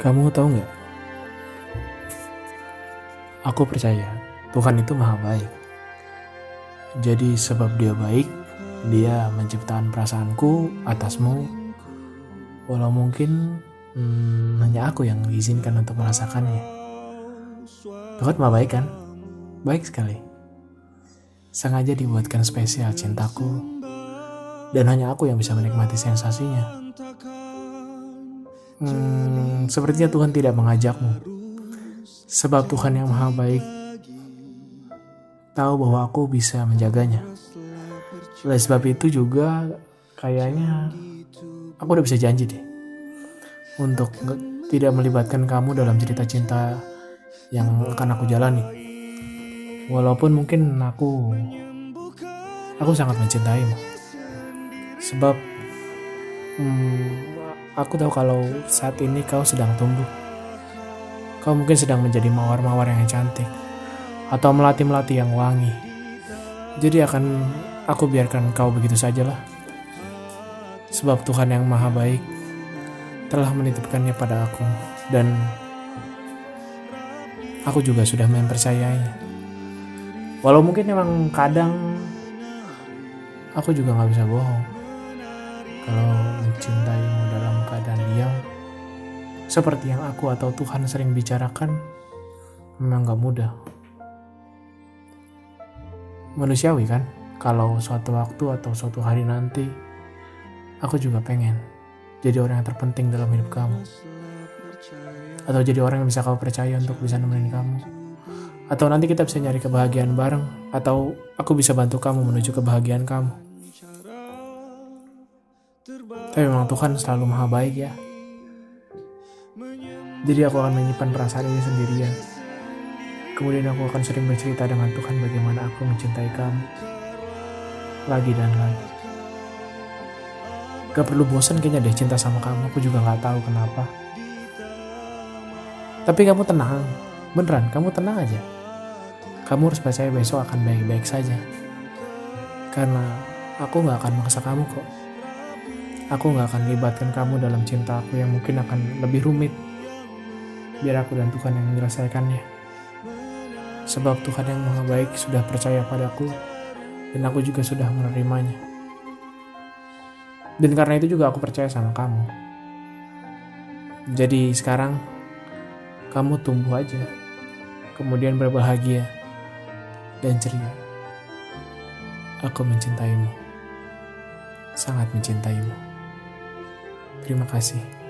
Kamu tahu nggak? Aku percaya Tuhan itu maha baik. Jadi sebab dia baik, dia menciptakan perasaanku atasmu. Walau mungkin hmm, hanya aku yang mengizinkan untuk merasakannya. Tuhan maha baik kan? Baik sekali. Sengaja dibuatkan spesial cintaku. Dan hanya aku yang bisa menikmati sensasinya. Hmm, sepertinya Tuhan tidak mengajakmu Sebab Tuhan yang maha baik tahu bahwa aku bisa menjaganya. Oleh sebab itu juga kayaknya aku udah bisa janji deh untuk tidak melibatkan kamu dalam cerita cinta yang akan aku jalani. Walaupun mungkin aku aku sangat mencintaimu. Sebab hmm, aku tahu kalau saat ini kau sedang tumbuh Kau mungkin sedang menjadi mawar-mawar yang cantik atau melati-melati yang wangi. Jadi akan aku biarkan kau begitu sajalah. Sebab Tuhan yang maha baik telah menitipkannya pada aku dan aku juga sudah mempercayainya. Walau mungkin memang kadang aku juga nggak bisa bohong. Kalau mencintaimu dalam keadaan diam, seperti yang aku atau Tuhan sering bicarakan, memang gak mudah. Manusiawi kan, kalau suatu waktu atau suatu hari nanti, aku juga pengen jadi orang yang terpenting dalam hidup kamu. Atau jadi orang yang bisa kau percaya untuk bisa nemenin kamu. Atau nanti kita bisa nyari kebahagiaan bareng, atau aku bisa bantu kamu menuju kebahagiaan kamu. Tapi memang Tuhan selalu maha baik ya. Jadi aku akan menyimpan perasaan ini sendirian. Kemudian aku akan sering bercerita dengan Tuhan bagaimana aku mencintai kamu. Lagi dan lagi. Gak perlu bosan kayaknya deh cinta sama kamu. Aku juga gak tahu kenapa. Tapi kamu tenang. Beneran, kamu tenang aja. Kamu harus percaya besok akan baik-baik saja. Karena aku gak akan maksa kamu kok. Aku gak akan libatkan kamu dalam cinta aku yang mungkin akan lebih rumit biar aku dan Tuhan yang menyelesaikannya. Sebab Tuhan yang maha baik sudah percaya padaku, dan aku juga sudah menerimanya. Dan karena itu juga aku percaya sama kamu. Jadi sekarang, kamu tumbuh aja, kemudian berbahagia, dan ceria. Aku mencintaimu, sangat mencintaimu. Terima kasih.